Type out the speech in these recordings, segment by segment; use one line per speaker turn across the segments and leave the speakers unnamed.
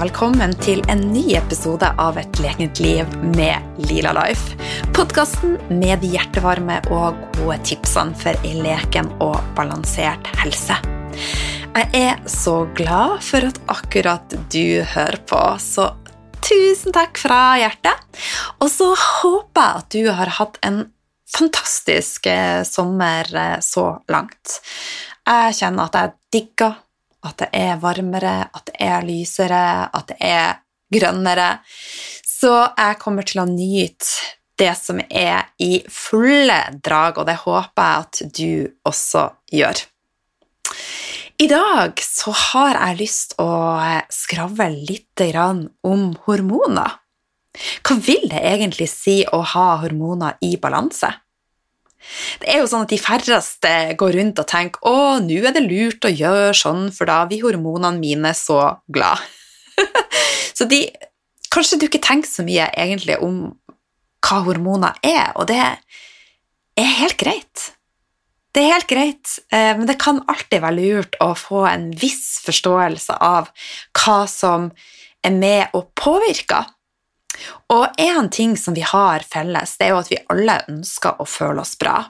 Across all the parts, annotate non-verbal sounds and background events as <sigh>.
Velkommen til en ny episode av Et lekent liv med Lila Life. Podkasten med de hjertevarme og gode tipsene for ei leken og balansert helse. Jeg er så glad for at akkurat du hører på, så tusen takk fra hjertet. Og så håper jeg at du har hatt en fantastisk eh, sommer eh, så langt. Jeg kjenner at jeg digger at det er varmere, at det er lysere, at det er grønnere. Så jeg kommer til å nyte det som er i fulle drag, og det håper jeg at du også gjør. I dag så har jeg lyst å skravle litt om hormoner. Hva vil det egentlig si å ha hormoner i balanse? Det er jo sånn at De færreste går rundt og tenker å, nå er det lurt å gjøre sånn, for da blir hormonene mine så glad. <laughs> så de, kanskje du ikke tenker så mye egentlig om hva hormoner er, og det er helt greit. Det er helt greit, eh, men det kan alltid være lurt å få en viss forståelse av hva som er med og påvirker og en ting som vi har felles, det er jo at vi alle ønsker å føle oss bra.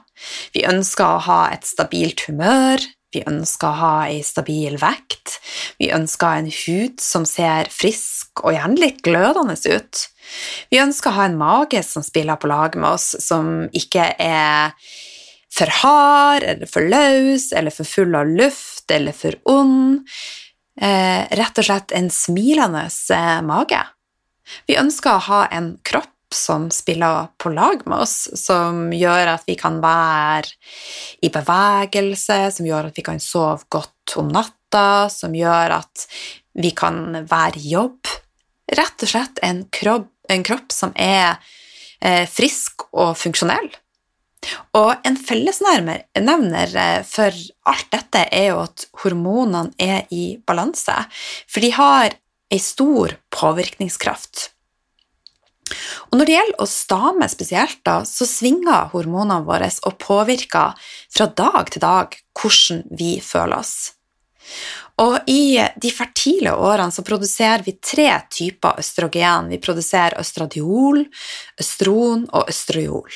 Vi ønsker å ha et stabilt humør, vi ønsker å ha ei stabil vekt, vi ønsker en hud som ser frisk og gjerne litt glødende ut. Vi ønsker å ha en mage som spiller på lag med oss, som ikke er for hard eller for løs eller for full av luft eller for ond. Eh, rett og slett en smilende eh, mage. Vi ønsker å ha en kropp som spiller på lag med oss, som gjør at vi kan være i bevegelse, som gjør at vi kan sove godt om natta, som gjør at vi kan være i jobb. Rett og slett en kropp, en kropp som er eh, frisk og funksjonell. Og en fellesnevner eh, for alt dette er jo at hormonene er i balanse, for de har ei stor påvirkningskraft. Og Når det gjelder oss damer spesielt, da, så svinger hormonene våre og påvirker fra dag til dag hvordan vi føler oss. Og I de fertile årene så produserer vi tre typer østrogen. Vi produserer østradiol, østron og østrojol.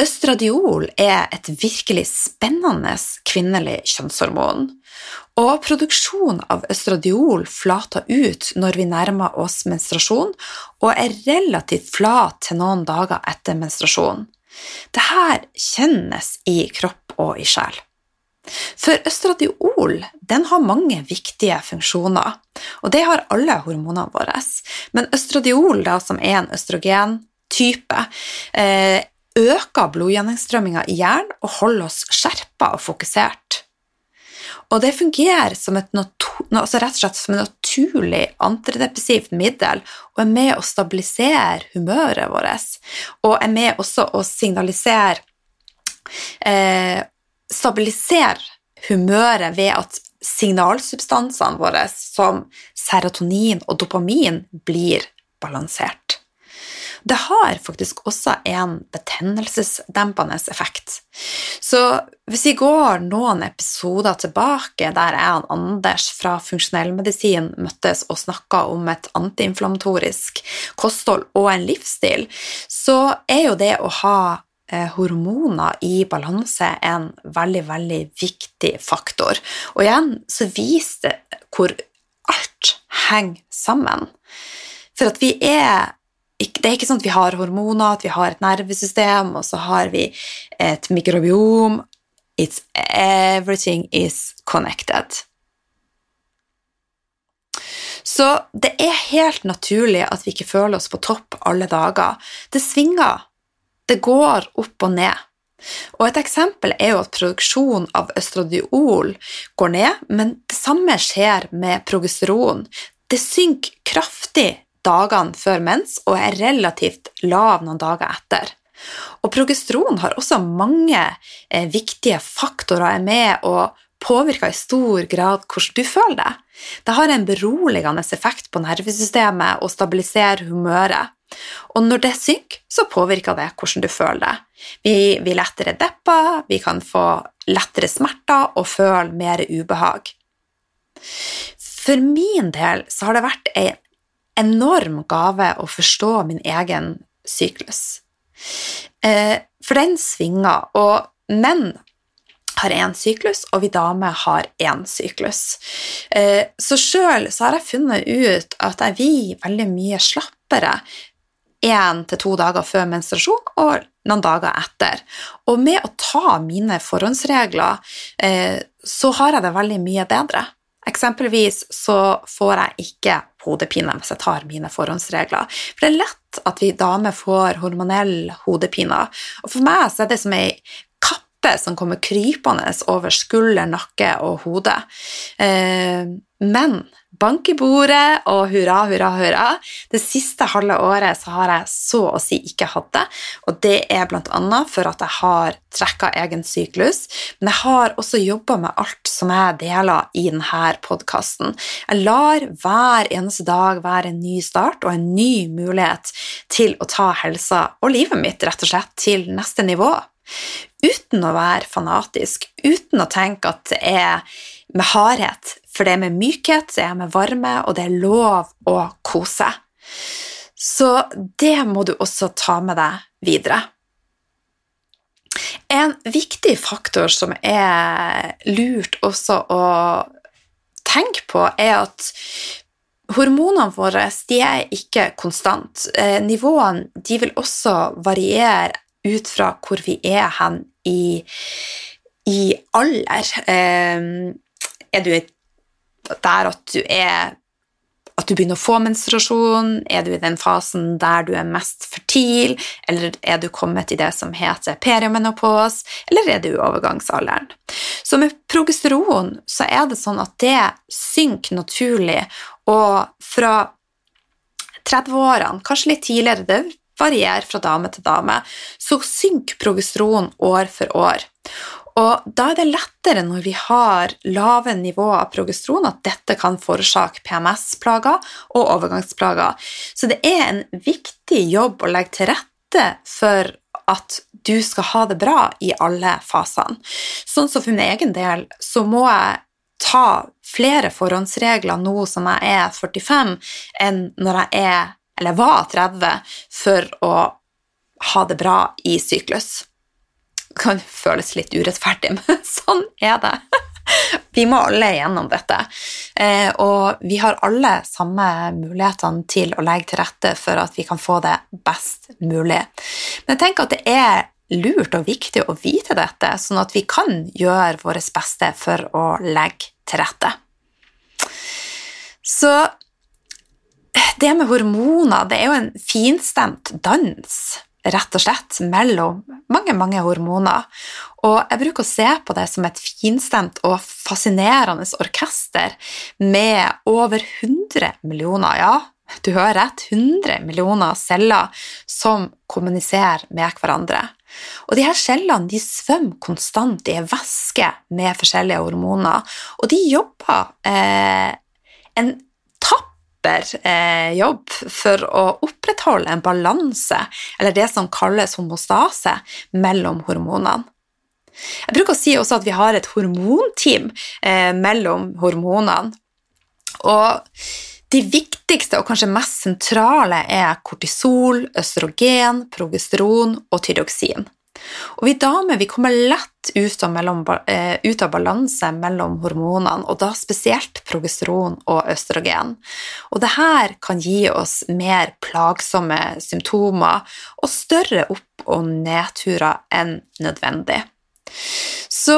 Østradiol er et virkelig spennende kvinnelig kjønnshormon. Og produksjon av østradiol flater ut når vi nærmer oss menstruasjon, og er relativt flat til noen dager etter menstruasjon. Dette kjennes i kropp og i sjel. For østradiol har mange viktige funksjoner, og det har alle hormonene våre. Men østradiol, da, som er en østrogentype, eh, øker blodgjennomstrømminga i hjernen og holder oss skjerpa og fokusert. Og det fungerer som et, altså rett og slett som et naturlig antidepressivt middel og er med å stabilisere humøret vårt. Og er med også å signalisere eh, Stabilisere humøret ved at signalsubstansene våre som serotonin og dopamin blir balansert. Det har faktisk også en betennelsesdempende effekt. Så hvis vi går noen episoder tilbake der jeg og Anders fra funksjonellmedisin møttes og snakka om et antiinflamatorisk kosthold og en livsstil, så er jo det å ha eh, hormoner i balanse en veldig, veldig viktig faktor. Og igjen så viser det hvor alt henger sammen. For at vi er det er ikke sånn at vi har hormoner, at vi har et nervesystem, og så har vi et mikrobiom. It's everything is connected. Så det er helt naturlig at vi ikke føler oss på topp alle dager. Det svinger. Det går opp og ned. Og Et eksempel er jo at produksjonen av østradiol går ned, men det samme skjer med progesteron. Det synker kraftig dagene før mens og er relativt lav noen dager etter. Og progesteron har også mange eh, viktige faktorer er med og påvirker i stor grad hvordan du føler deg. Det har en beroligende effekt på nervesystemet og stabiliserer humøret. Og når det synker, så påvirker det hvordan du føler deg. Vi blir lettere deppa, vi kan få lettere smerter og føle mer ubehag. for min del så har det vært en enorm gave å forstå min egen syklus. Eh, for den svinger, og menn har én syklus, og vi damer har én syklus. Eh, så sjøl har jeg funnet ut at jeg blir veldig mye slappere én til to dager før menstruasjon og noen dager etter. Og med å ta mine forhåndsregler, eh, så har jeg det veldig mye bedre. Eksempelvis så får jeg ikke hodepine hvis jeg tar mine forhåndsregler. For det er lett at vi damer får hormonell hodepine. Og for meg så er det som ei kappe som kommer krypende over skulder, nakke og hode. Eh, men bank i bordet og hurra, hurra, hurra. Det siste halve året så har jeg så å si ikke hatt det, og det er bl.a. for at jeg har trekka egen syklus, men jeg har også jobba med alt som jeg deler i denne podkasten. Jeg lar hver eneste dag være en ny start og en ny mulighet til å ta helsa og livet mitt rett og slett til neste nivå. Uten å være fanatisk, uten å tenke at det er med hardhet, for det er med mykhet, det er med varme, og det er lov å kose. Så det må du også ta med deg videre. En viktig faktor som er lurt også å tenke på, er at hormonene våre de er ikke konstant. Eh, nivåene de vil også variere ut fra hvor vi er hen i, i alder. Eh, er du der at du er at du begynner å få menstruasjon? Er du i den fasen der du er mest fertil? Eller er du kommet i det som heter periomenopos? Eller er du i overgangsalderen? Så med progesteron så er det sånn at det synker naturlig, og fra 30-årene, kanskje litt tidligere, det varierer fra dame til dame, så synker progesteron år for år. Og da er det lettere når vi har lave nivåer av progesteron, at dette kan forårsake PMS-plager og overgangsplager. Så det er en viktig jobb å legge til rette for at du skal ha det bra i alle fasene. Sånn som for min egen del så må jeg ta flere forhåndsregler nå som jeg er 45, enn når jeg er, eller var 30, for å ha det bra i syklus kan føles litt urettferdig, <laughs> men sånn er det. Vi må alle igjennom dette, eh, og vi har alle samme mulighetene til å legge til rette for at vi kan få det best mulig. Men jeg tenker at det er lurt og viktig å vite dette, sånn at vi kan gjøre vårt beste for å legge til rette. Så det med hormoner, det er jo en finstemt dans rett og slett mellom mange, mange hormoner. Og jeg bruker å se på det som et finstemt og fascinerende orkester med over 100 millioner, ja, du hører rett, 100 millioner celler som kommuniserer med hverandre. Og de her cellene de svømmer konstant i væske med forskjellige hormoner, og de jobber eh, en jobb for å opprettholde en balanse, eller det som kalles homostase, mellom hormonene. Jeg bruker å si også at vi har et hormonteam eh, mellom hormonene. Og de viktigste og kanskje mest sentrale er kortisol, østrogen, progesteron og tyroksin. Og vi damer vi kommer lett ut av, mellom, eh, ut av, balanse mellom hormonene, og da spesielt progesteron og østrogen. Og dette kan gi oss mer plagsomme symptomer og større opp- og nedturer enn nødvendig. Så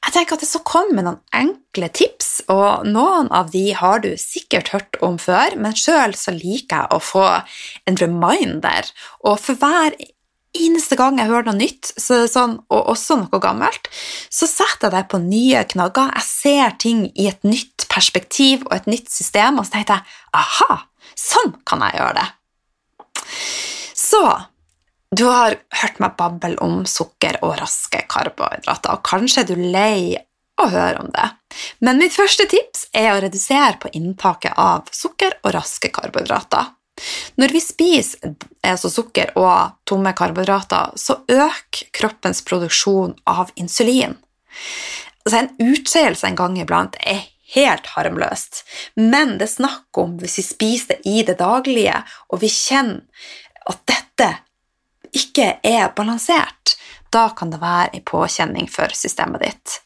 jeg tenker at jeg så kom med noen enkle tips, og noen av de har du sikkert hørt om før, men sjøl så liker jeg å få en reminder, og for hver eneste gang jeg hører noe nytt, sånn, og også noe gammelt, så setter jeg det på nye knagger. Jeg ser ting i et nytt perspektiv og et nytt system, og så tenker jeg aha, sånn kan jeg gjøre det. Så du har hørt meg bable om sukker og raske karbohydrater, og kanskje er du lei å høre om det. Men mitt første tips er å redusere på inntaket av sukker og raske karbohydrater. Når vi spiser altså sukker og tomme karbohydrater, så øker kroppens produksjon av insulin. Altså en utskeielse en gang iblant er helt harmløst, men det er snakk om hvis vi spiser det i det daglige, og vi kjenner at dette ikke er balansert, da kan det være en påkjenning for systemet ditt.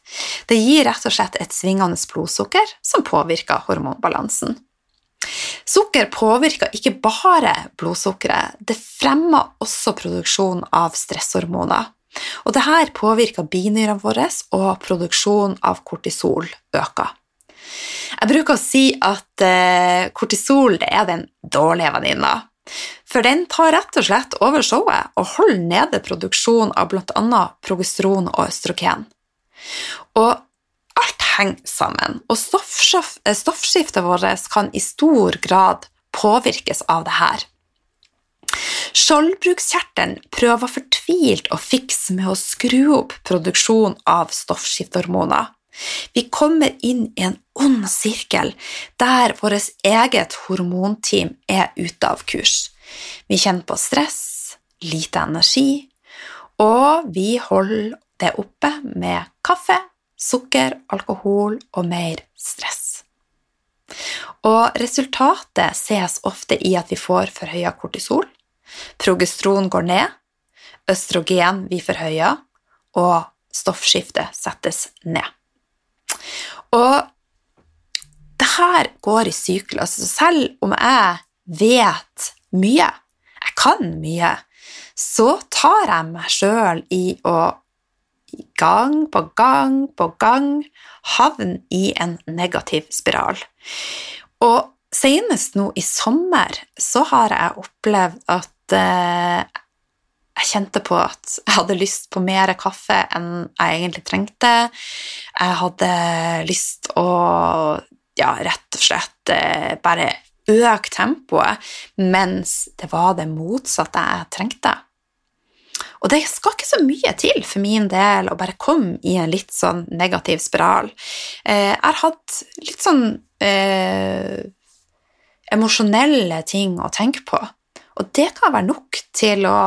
Det gir rett og slett et svingende blodsukker som påvirker hormonbalansen. Sukker påvirker ikke bare blodsukkeret, det fremmer også produksjon av stresshormoner. Og dette påvirker binyrene våre, og produksjonen av kortisol øker. Jeg bruker å si at eh, kortisol er den dårlige venninna. For den tar rett og slett over showet og holder nede produksjonen av bl.a. progesteron og østrogen. Og alt henger sammen, og eh, stoffskiftet vårt kan i stor grad påvirkes av det her. Skjoldbrukskjertelen prøver fortvilt å fikse med å skru opp produksjon av stoffskiftehormoner. Vi kommer inn i en ond sirkel der vårt eget hormonteam er ute av kurs. Vi kjenner på stress, lite energi, og vi holder det oppe med kaffe, sukker, alkohol og mer stress. Og resultatet ses ofte i at vi får forhøya kortisol, progestron går ned, østrogen vi forhøyer, og stoffskiftet settes ned. Og det her går i sykler. Altså selv om jeg vet mye, jeg kan mye, så tar jeg meg sjøl i å gang på gang på gang havne i en negativ spiral. Og senest nå i sommer så har jeg opplevd at eh, jeg kjente på at jeg hadde lyst på mer kaffe enn jeg egentlig trengte. Jeg hadde lyst å ja, rett og slett eh, bare øke tempoet, mens det var det motsatte jeg trengte. Og det skal ikke så mye til for min del å bare komme i en litt sånn negativ spiral. Eh, jeg har hatt litt sånn eh, emosjonelle ting å tenke på, og det kan være nok til å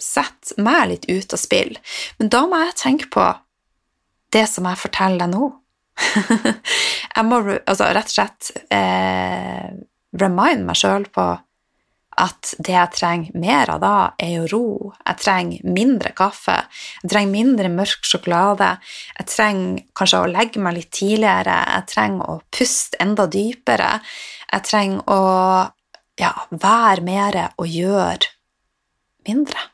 sette meg litt ut av spill. Men da må jeg tenke på det som jeg forteller deg nå. <laughs> jeg må altså, rett og slett eh, remind meg sjøl på at det jeg trenger mer av da, er jo ro. Jeg trenger mindre kaffe. Jeg trenger mindre mørk sjokolade. Jeg trenger kanskje å legge meg litt tidligere. Jeg trenger å puste enda dypere. Jeg trenger å ja, være mer og gjøre mindre.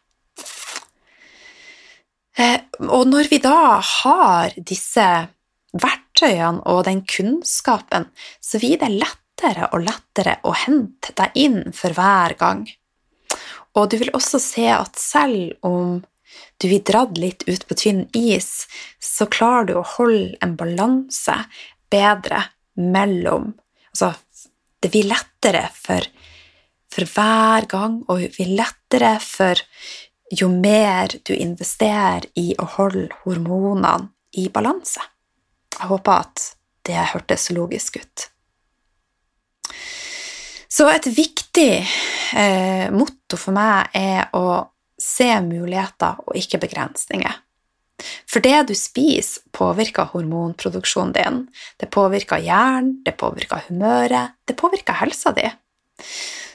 Eh, og når vi da har disse verktøyene og den kunnskapen, så blir det lettere og lettere å hente deg inn for hver gang. Og du vil også se at selv om du blir dratt litt ut på tynn is, så klarer du å holde en balanse bedre mellom Altså, det blir lettere for, for hver gang, og det blir lettere for jo mer du investerer i å holde hormonene i balanse. Jeg håper at det hørtes logisk ut. Så et viktig eh, motto for meg er å se muligheter og ikke begrensninger. For det du spiser, påvirker hormonproduksjonen din. Det påvirker hjernen, det påvirker humøret, det påvirker helsa di.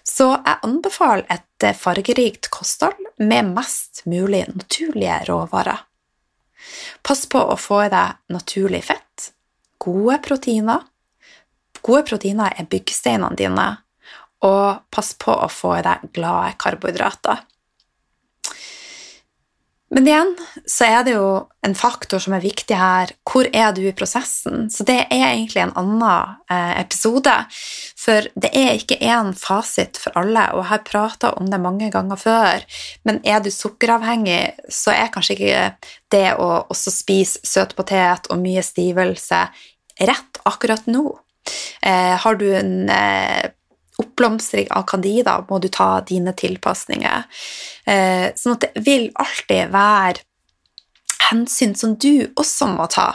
Så jeg anbefaler et fargerikt kosthold med mest mulig naturlige råvarer. Pass på å få i deg naturlig fett, gode proteiner. Gode proteiner er byggesteinene dine, og pass på å få i deg glade karbohydrater. Men igjen så er det jo en faktor som er viktig her. Hvor er du i prosessen? Så det er egentlig en annen eh, episode. For det er ikke én fasit for alle, og jeg har prata om det mange ganger før. Men er du sukkeravhengig, så er kanskje ikke det å også spise søt potet og mye stivelse rett akkurat nå. Eh, har du en eh, oppblomstring av candida, må du ta dine tilpasninger. Eh, sånn at det vil alltid være hensyn som du også må ta.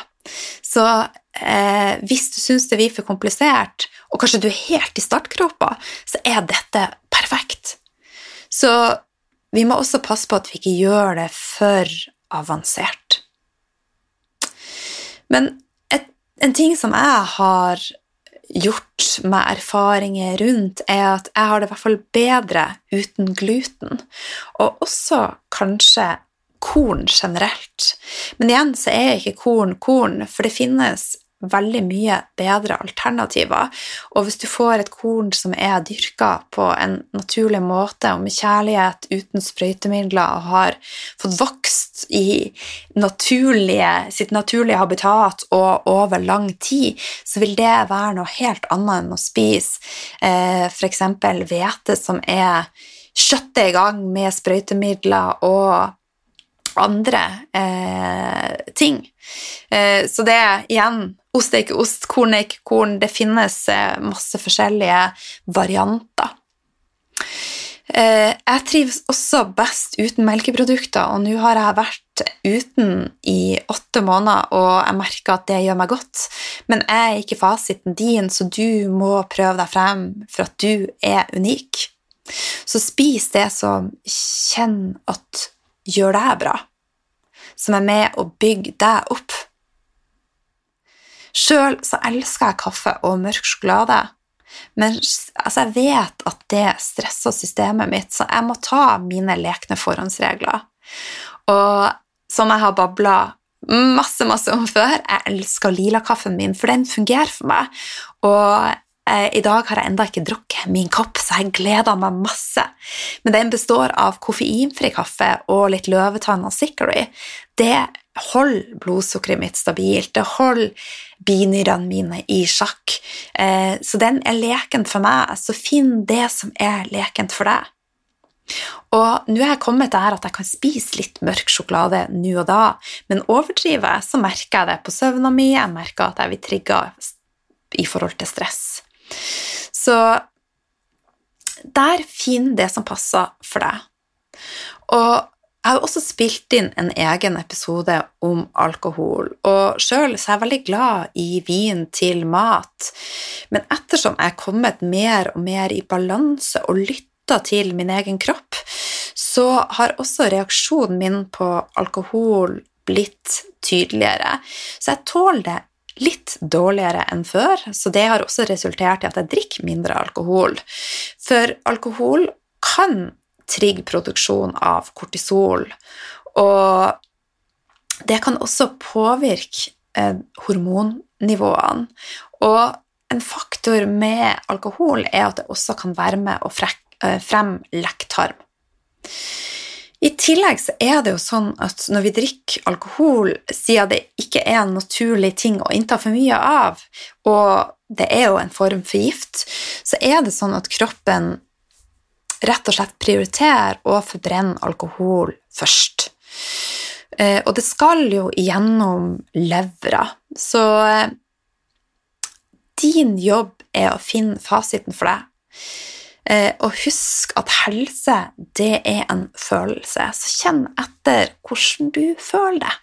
Så eh, hvis du syns det blir for komplisert, og kanskje du er helt i startgropa, så er dette perfekt. Så vi må også passe på at vi ikke gjør det for avansert. Men et en ting som jeg har gjort med erfaringer rundt, er at jeg har det i hvert fall bedre uten gluten. Og også kanskje korn generelt. Men igjen så er ikke korn korn, for det finnes veldig mye bedre alternativer. Og hvis du får et korn som er dyrka på en naturlig måte og med kjærlighet, uten sprøytemidler, og har fått vokst i naturlige, sitt naturlige habitat og over lang tid, så vil det være noe helt annet enn å spise eh, f.eks. hvete som er skjøttet i gang med sprøytemidler og andre eh, ting. Eh, så det er igjen Ost er ikke ost, korn er ikke korn. Det finnes eh, masse forskjellige varianter. Eh, jeg trives også best uten melkeprodukter, og nå har jeg vært uten i åtte måneder, og jeg merker at det gjør meg godt. Men jeg er ikke fasiten din, så du må prøve deg frem for at du er unik. Så spis det som kjenner at gjør deg bra, som er med å bygge deg opp. Sjøl så elsker jeg kaffe og mørk sjokolade, men altså, jeg vet at det stresser systemet mitt, så jeg må ta mine lekne forhåndsregler. Og som jeg har babla masse, masse om før, jeg elsker lilakaffen min, for den fungerer for meg. Og i dag har jeg enda ikke drukket min kopp, så jeg gleder meg masse. Men den består av koffeinfri kaffe og litt løvetann og sickery. Det holder blodsukkeret mitt stabilt, det holder binyrene mine i sjakk. Eh, så den er lekent for meg, så finn det som er lekent for deg. Og nå er jeg kommet der at jeg kan spise litt mørk sjokolade nå og da, men overdriver jeg, så merker jeg det på søvna mi, jeg merker at jeg blir trigga i forhold til stress. Så der finn det som passer for deg. Og jeg har også spilt inn en egen episode om alkohol, og sjøl er jeg veldig glad i vin til mat, men ettersom jeg er kommet mer og mer i balanse og lytta til min egen kropp, så har også reaksjonen min på alkohol blitt tydeligere. Så jeg tåler det litt dårligere enn før, så det har også resultert i at jeg drikker mindre alkohol. For alkohol kan trigge produksjon av kortisol. Og det kan også påvirke eh, hormonnivåene. Og en faktor med alkohol er at det også kan være med å eh, fremme lekktarm. I tillegg så er det jo sånn at når vi drikker alkohol, siden det ikke er en naturlig ting å innta for mye av, og det er jo en form for gift, så er det sånn at kroppen rett og slett prioriterer å forbrenne alkohol først. Eh, og det skal jo gjennom levra, så eh, din jobb er å finne fasiten for deg. Eh, og husk at helse, det er en følelse, så kjenn etter hvordan du føler det.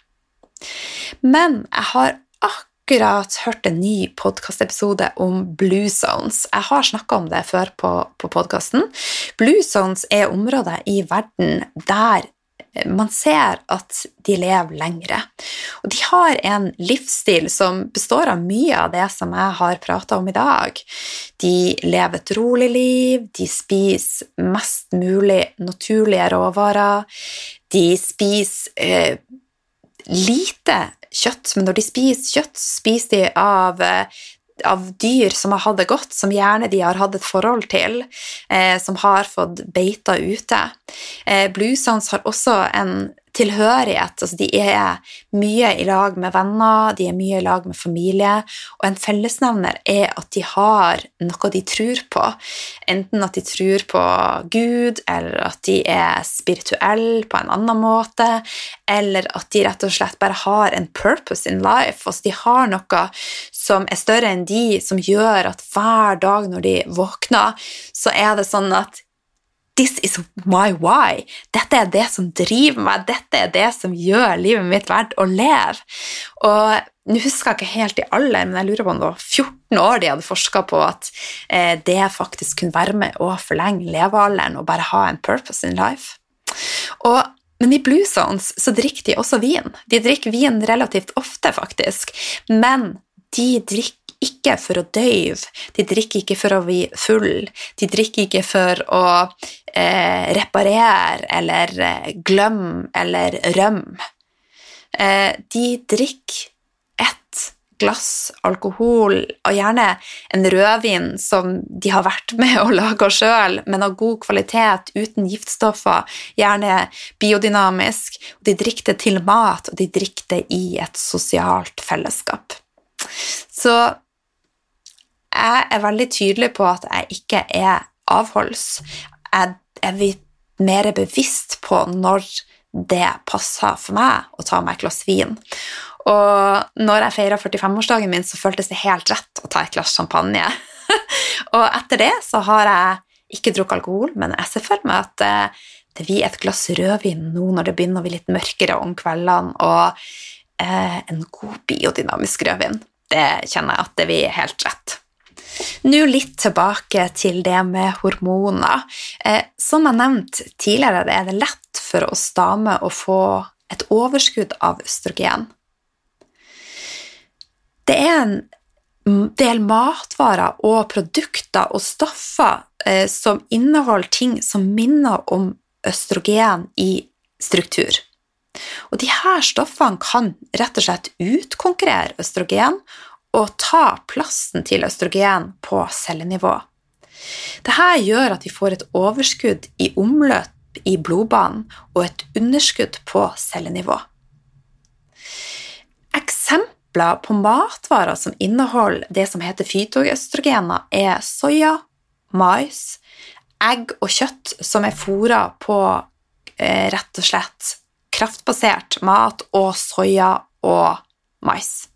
Men jeg har akkurat hørt en ny podkastepisode om blue zones. Jeg har snakka om det før på, på podkasten. Blue zones er områder i verden der man ser at de lever lengre. Og de har en livsstil som består av mye av det som jeg har prata om i dag. De lever et rolig liv, de spiser mest mulig naturlige råvarer, de spiser eh, lite kjøtt, men når de spiser kjøtt, spiser de av, eh, av dyr som har hatt det godt, som gjerne de har hatt et forhold til, eh, som har fått beita ute. Eh, Blue har også en tilhørighet. Altså, de er mye i lag med venner, de er mye i lag med familie, og en fellesnevner er at de har noe de tror på. Enten at de tror på Gud, eller at de er spirituelle på en annen måte, eller at de rett og slett bare har en purpose in life. Altså, de har noe som er større enn de, som gjør at hver dag når de våkner, så er det sånn at This is my why. Dette er det som driver meg, dette er det som gjør livet mitt verdt å leve. Og nå husker jeg ikke helt i alder, men jeg lurer på om det var 14 år de hadde forska på at eh, det faktisk kunne være med å forlenge levealderen og bare ha en purpose in life. Og, men i Blue Zones så drikker de også vin. De drikker vin relativt ofte, faktisk. Men de drikker ikke for å døyve, de drikker ikke for å bli full, de drikker ikke for å eh, reparere eller eh, glemme eller rømme. Eh, de drikker ett glass alkohol, og gjerne en rødvin som de har vært med å lage sjøl, men av god kvalitet, uten giftstoffer, gjerne biodynamisk. De drikker det til mat, og de drikker det i et sosialt fellesskap. Så jeg er veldig tydelig på at jeg ikke er avholds. Jeg er vi mer bevisst på når det passer for meg å ta meg et glass vin. Og når jeg feira 45-årsdagen min, så føltes det helt rett å ta et glass champagne. <laughs> og etter det så har jeg ikke drukket alkohol, men jeg ser for meg at eh, det blir et glass rødvin nå når det begynner å bli litt mørkere om kveldene, og eh, en god biodynamisk rødvin. Det kjenner jeg at det blir helt rett. Nå litt tilbake til det med hormoner. Eh, som jeg nevnte tidligere, er det lett for oss damer å få et overskudd av østrogen. Det er en del matvarer og produkter og stoffer eh, som inneholder ting som minner om østrogen i struktur. Og de her stoffene kan rett og slett utkonkurrere østrogen og ta plassen til østrogen på cellenivå. Dette gjør at vi får et overskudd i omløp i blodbanen og et underskudd på cellenivå. Eksempler på matvarer som inneholder det som heter fytoøstrogener, er soya, mais, egg og kjøtt som er fôra på eh, rett og slett kraftbasert mat og soya og mais.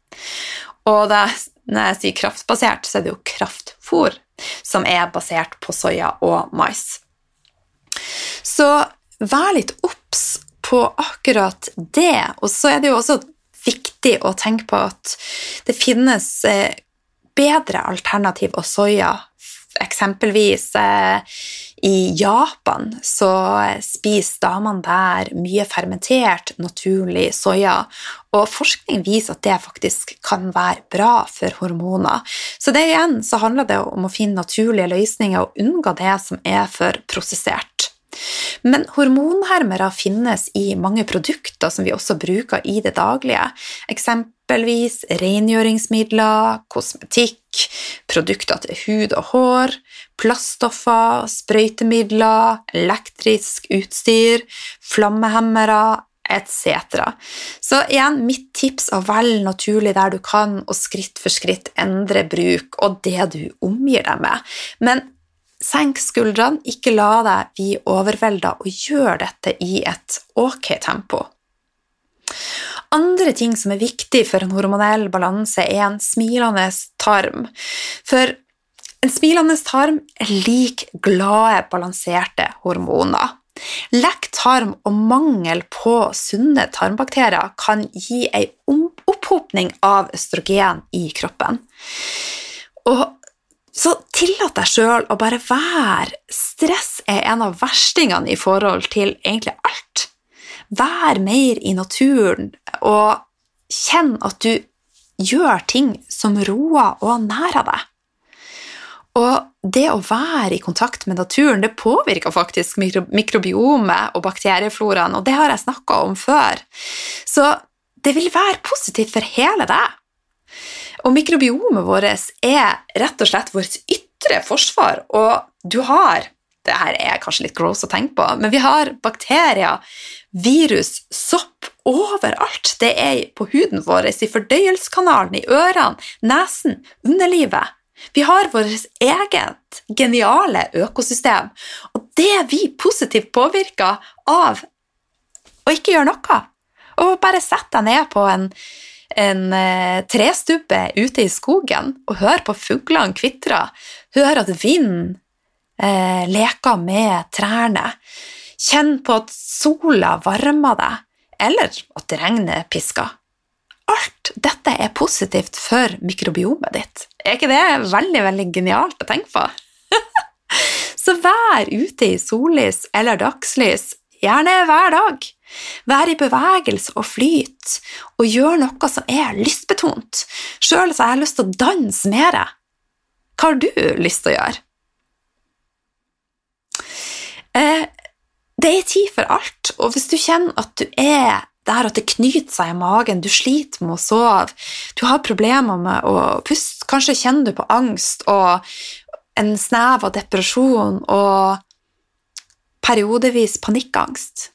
Og da, når jeg sier kraftbasert, så er det jo kraftfôr som er basert på soya og mais. Så vær litt obs på akkurat det. Og så er det jo også viktig å tenke på at det finnes eh, bedre alternativ av soya. Eksempelvis eh, i Japan så spiser damene der mye fermentert, naturlig soya, og forskning viser at det faktisk kan være bra for hormoner. Så det igjen så handler det om å finne naturlige løsninger og unngå det som er for prosessert. Men hormonhermere finnes i mange produkter som vi også bruker i det daglige. Eksempelvis rengjøringsmidler, kosmetikk, produkter til hud og hår, plaststoffer, sprøytemidler, elektrisk utstyr, flammehemmere etc. Så igjen, mitt tips er velg naturlig der du kan, og skritt for skritt endre bruk og det du omgir deg med. Men Senk skuldrene, ikke la deg bli overvelda, og gjør dette i et ok tempo. Andre ting som er viktig for en hormonell balanse, er en smilende tarm. For en smilende tarm er lik glade, balanserte hormoner. Lekk tarm og mangel på sunne tarmbakterier kan gi ei opphopning av østrogen i kroppen. Og så tillat deg sjøl å bare være. Stress er en av verstingene i forhold til egentlig alt. Vær mer i naturen, og kjenn at du gjør ting som roer og nærer deg. Og det å være i kontakt med naturen det påvirker faktisk mikrobiomet og bakteriefloraen, og det har jeg snakka om før. Så det vil være positivt for hele deg. Og mikrobiomet vårt er rett og slett vårt ytre forsvar, og du har det her er kanskje litt gross å tenke på, men vi har bakterier, virus, sopp overalt. Det er på huden vår, i fordøyelseskanalen, i ørene, nesen, underlivet. Vi har vårt eget geniale økosystem, og det vi positivt påvirka av å ikke gjøre noe. Og bare sette deg ned på en en eh, trestubbe ute i skogen og høre på fuglene kvitre, høre at vinden eh, leker med trærne, kjenn på at sola varmer deg, eller at regnet pisker. Alt dette er positivt for mikrobiomet ditt. Er ikke det veldig, veldig genialt å tenke på? <laughs> Så vær ute i sollys eller dagslys, gjerne hver dag. Vær i bevegelse og flyt, og gjør noe som er lystbetont. Sjøl har jeg lyst til å danse mer. Hva har du lyst til å gjøre? Eh, det er tid for alt, og hvis du kjenner at du er der at det knyter seg i magen, du sliter med å sove, du har problemer med å puste, kanskje kjenner du på angst og en snev av depresjon og periodevis panikkangst,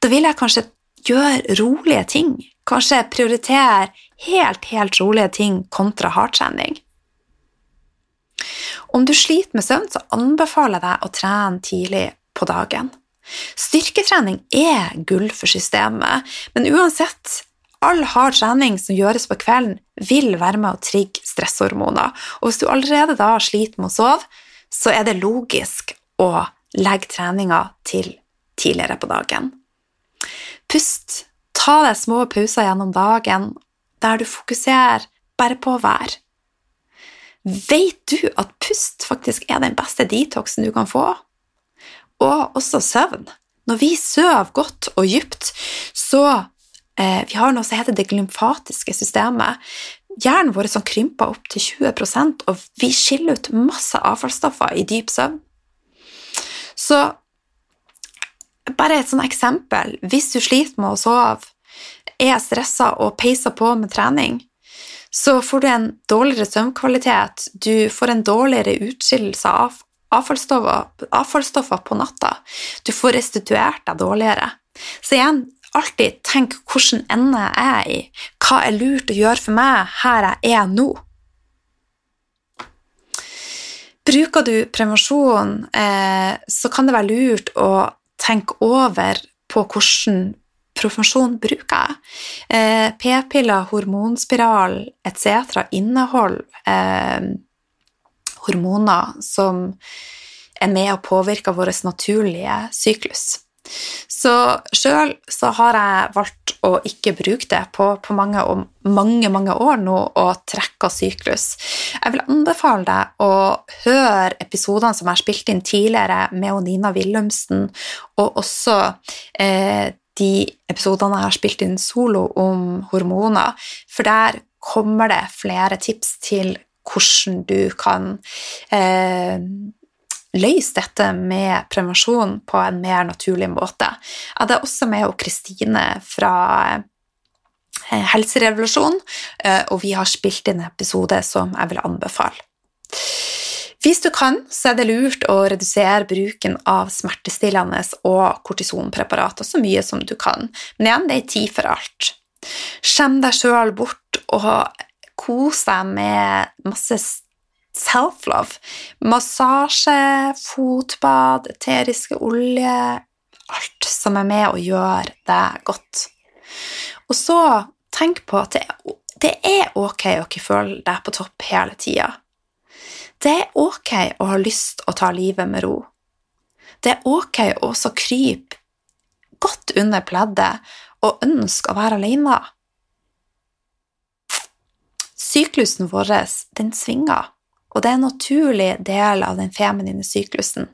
da vil jeg kanskje gjøre rolige ting, kanskje prioritere helt, helt rolige ting kontra hardtrening. Om du sliter med søvn, så anbefaler jeg deg å trene tidlig på dagen. Styrketrening er gull for systemet, men uansett all hard trening som gjøres på kvelden, vil være med å trigge stresshormoner. Og hvis du allerede da sliter med å sove, så er det logisk å legge treninga til tidligere på dagen. Pust. Ta deg små pauser gjennom dagen der du fokuserer bare på å være. Vet du at pust faktisk er den beste detoxen du kan få? og også søvn. Når vi sover godt og dypt, så eh, Vi har noe som heter det glymfatiske systemet. Hjernen vår som krymper opp til 20% og vi skiller ut masse avfallsstoffer i dyp søvn. Så bare et sånt eksempel. Hvis du sliter med å sove, er stressa og peiser på med trening, så får du en dårligere søvnkvalitet, du får en dårligere utskillelse av avfallsstoffer, avfallsstoffer på natta. Du får restituert deg dårligere. Så igjen, alltid tenk hvilken ende jeg er i. Hva er lurt å gjøre for meg her jeg er nå? Bruker du prevensjon, eh, så kan det være lurt å tenke over på hvordan prevensjon bruker jeg. Eh, P-piller, hormonspiral etc. inneholder eh, hormoner som er med og påvirker vår naturlige syklus. Så sjøl så har jeg valgt å ikke bruke det på, på mange, mange, mange år nå og trekke syklus. Jeg vil anbefale deg å høre episodene som jeg har spilt inn tidligere med Nina Willumsen, og også eh, de episodene jeg har spilt inn solo om hormoner, for der kommer det flere tips til hvordan du kan eh, løse dette med prevensjon på en mer naturlig måte. Jeg hadde også med Kristine fra Helserevolusjonen, Helserevolusjon, eh, og vi har spilt inn episode som jeg vil anbefale. Hvis du kan, så er det lurt å redusere bruken av smertestillende og kortisonpreparater så mye som du kan, men igjen, det er tid for alt. Skjem deg sjøl bort og kose deg med masse self-love. Massasje, fotbad, eteriske olje Alt som er med å gjøre deg godt. Og så tenk på at det, det er ok å ikke føle deg på topp hele tida. Det er ok å ha lyst å ta livet med ro. Det er ok å også krype godt under pleddet og ønske å være alene. Syklusen vår den svinger, og det er en naturlig del av den feminine syklusen.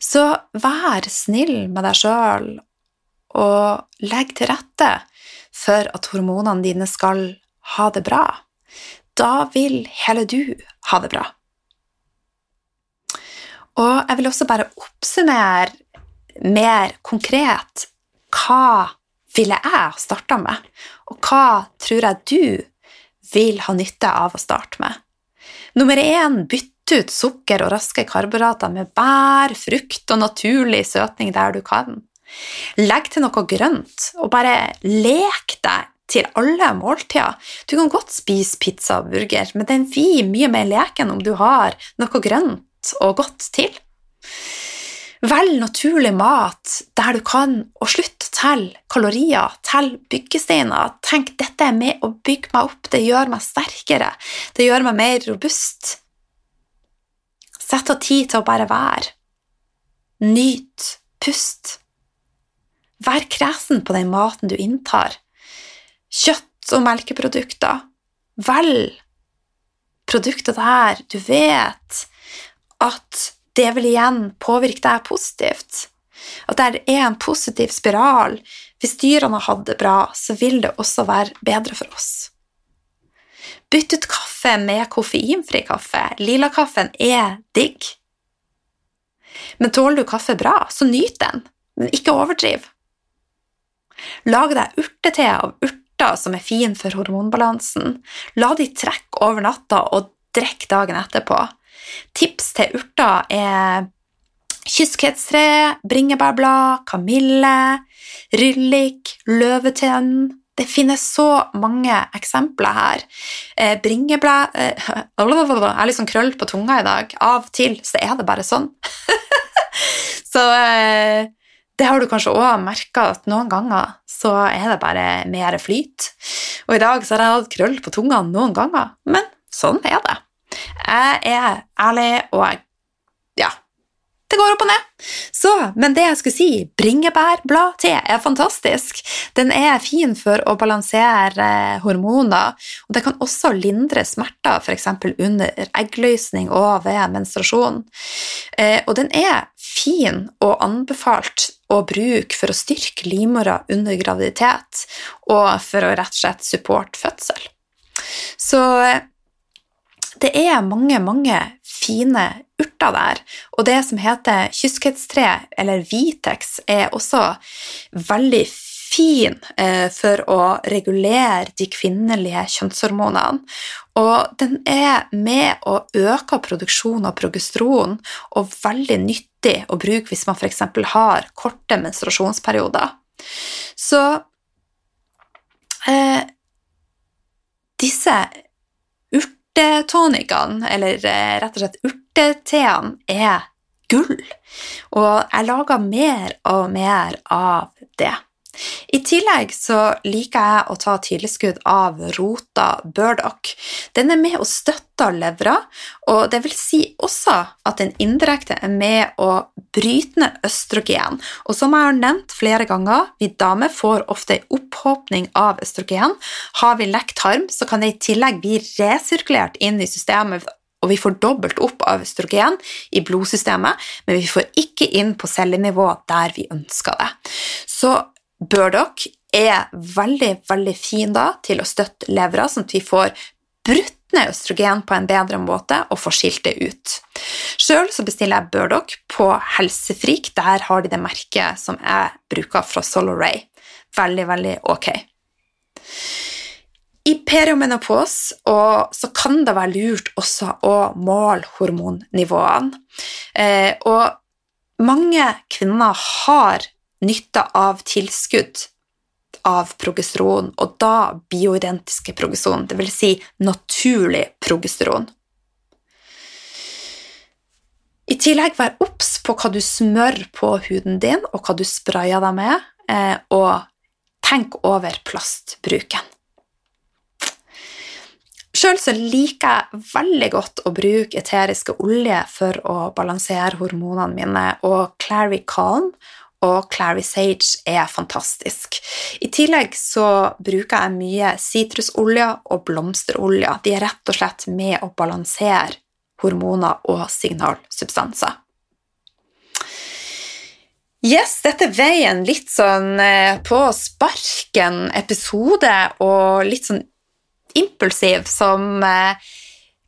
Så vær snill med deg sjøl og legg til rette for at hormonene dine skal ha det bra. Da vil hele du ha det bra. Og jeg vil også bare oppsummere mer konkret hva ville jeg starta med, og hva tror jeg du vil ha nytte av å starte med? Nummer én bytte ut sukker og raske karbohydrater med bær, frukt og naturlig søtning der du kan. Legg til noe grønt, og bare lek deg til alle måltider. Du kan godt spise pizza og burger, men den blir mye mer leken om du har noe grønt og godt til. Velg naturlig mat der du kan, og slutt å telle kalorier, tell byggesteiner. Tenk dette er med å bygge meg opp, det gjør meg sterkere, det gjør meg mer robust. Sett av tid til å bare være. Nyt, pust. Vær kresen på den maten du inntar. Kjøtt og melkeprodukter. Velg produkter der du vet at det vil igjen påvirke deg positivt. At det er en positiv spiral. Hvis dyrene har hatt det bra, så vil det også være bedre for oss. Bytt ut kaffe med koffeinfri kaffe. Lilakaffen er digg. Men tåler du kaffe bra, så nyt den, men ikke overdriv. Lag deg urtete av urter som er fin for hormonbalansen. La de trekke over natta og drikk dagen etterpå. Tips til urter er kyskhetstre, bringebærblad, kamille, ryllik, løvetenn. Det finnes så mange eksempler her. Eh, bringeblæ eh, <laughs> Jeg er litt sånn krøll på tunga i dag. Av og til så er det bare sånn. <laughs> så eh, det har du kanskje òg merka at noen ganger så er det bare mer flyt. Og i dag så har jeg hatt krøll på tunga noen ganger, men sånn er det. Jeg er ærlig, og jeg det går opp og ned. Så, men det jeg skulle si, bringebærbladte er fantastisk. Den er fin for å balansere hormoner, og det kan også lindre smerter, f.eks. under eggløsning og ved menstruasjon. Eh, og den er fin og anbefalt å bruke for å styrke livmora under graviditet, og for å rett og slett supporte fødsel. Så det er mange, mange fine urter der. Og det som heter kyskhetstre, eller Vitex, er også veldig fin eh, for å regulere de kvinnelige kjønnshormonene. Og den er med å øke produksjonen av progesteron, og veldig nyttig å bruke hvis man f.eks. har korte menstruasjonsperioder. Så eh, disse urtetonikene, eller eh, rett og slett urteteene, er gull. Og jeg lager mer og mer av det. I tillegg så liker jeg å ta tilskudd av rota burdock. Den er med og støtter levra, og det vil si også at den indirekte er med å bryte ned østrogen. Og som jeg har nevnt flere ganger, vi damer får ofte en opphåpning av østrogen. Har vi lekt tarm, så kan det i tillegg bli resirkulert inn i systemet og vi får dobbelt opp av østrogen i blodsystemet, men vi får ikke inn på cellenivå der vi ønsker det. Så Burdock er veldig veldig fin da, til å støtte levra, sånn at vi får brutt ned østrogen på en bedre måte og får skilt det ut. Sjøl bestiller jeg Burdock på Helsefrik. Der har de det merket som jeg bruker fra Soloray. Veldig, veldig ok. I periomenopos så kan det være lurt også å måle hormonnivåene. Eh, og mange kvinner har nytte av tilskudd av progesteron, og da bioidentiske progesteron, dvs. Si naturlig progesteron. I tillegg vær obs på hva du smør på huden din, og hva du sprayer deg med, eh, og tenk over plastbruken. Sjøl liker jeg veldig godt å bruke eteriske oljer for å balansere hormonene mine, og Clary Calm og Clary Sage er fantastisk. I tillegg så bruker jeg mye sitrusolje og blomsterolje. De er rett og slett med å balansere hormoner og signalsubstanser. Yes, dette er en litt sånn eh, på sparken-episode og litt sånn impulsiv som eh,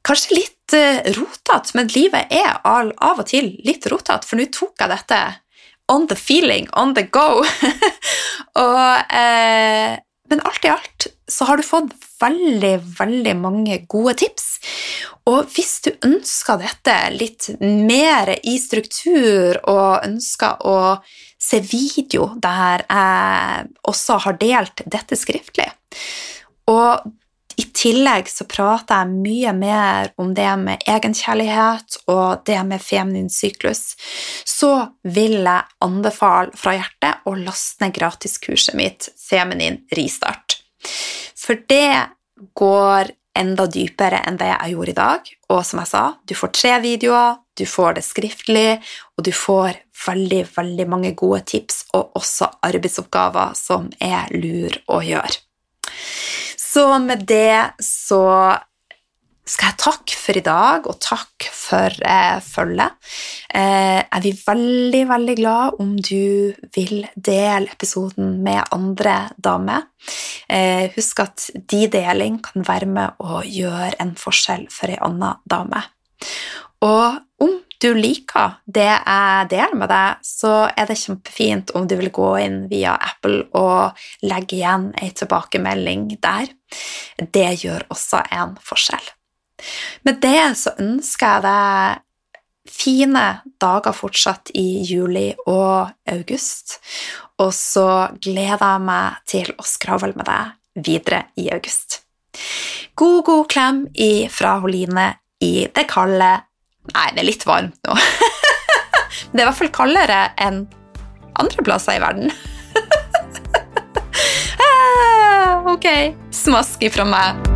kanskje litt eh, rotete, men livet er av og til litt rotete, for nå tok jeg dette on the feeling, on the go. <laughs> og, eh, men alt i alt så har du fått veldig, veldig mange gode tips. Og hvis du ønsker dette litt mer i struktur og ønsker å se video der jeg også har delt dette skriftlig, og i tillegg så prater jeg mye mer om det med egenkjærlighet og det med feminin syklus. Så vil jeg anbefale fra hjertet å laste ned gratiskurset mitt Feminin ristart. For det går enda dypere enn det jeg gjorde i dag. Og som jeg sa, du får tre videoer, du får det skriftlig, og du får veldig, veldig mange gode tips og også arbeidsoppgaver som er lur å gjøre. Så med det så skal jeg takke for i dag, og takk for eh, følget. Eh, jeg blir veldig, veldig glad om du vil dele episoden med andre damer. Eh, husk at de deling kan være med å gjøre en forskjell for ei anna dame. Og om du liker det jeg deler med deg, så er det kjempefint om du vil gå inn via Apple og legge igjen ei tilbakemelding der. Det gjør også en forskjell. Med det så ønsker jeg deg fine dager fortsatt i juli og august, og så gleder jeg meg til å skravle med deg videre i august. God, god klem fra Holine i det kalde Nei, det er litt varmt nå. <laughs> det er i hvert fall kaldere enn andre plasser i verden. <laughs> Ah, ok, smask ifra meg.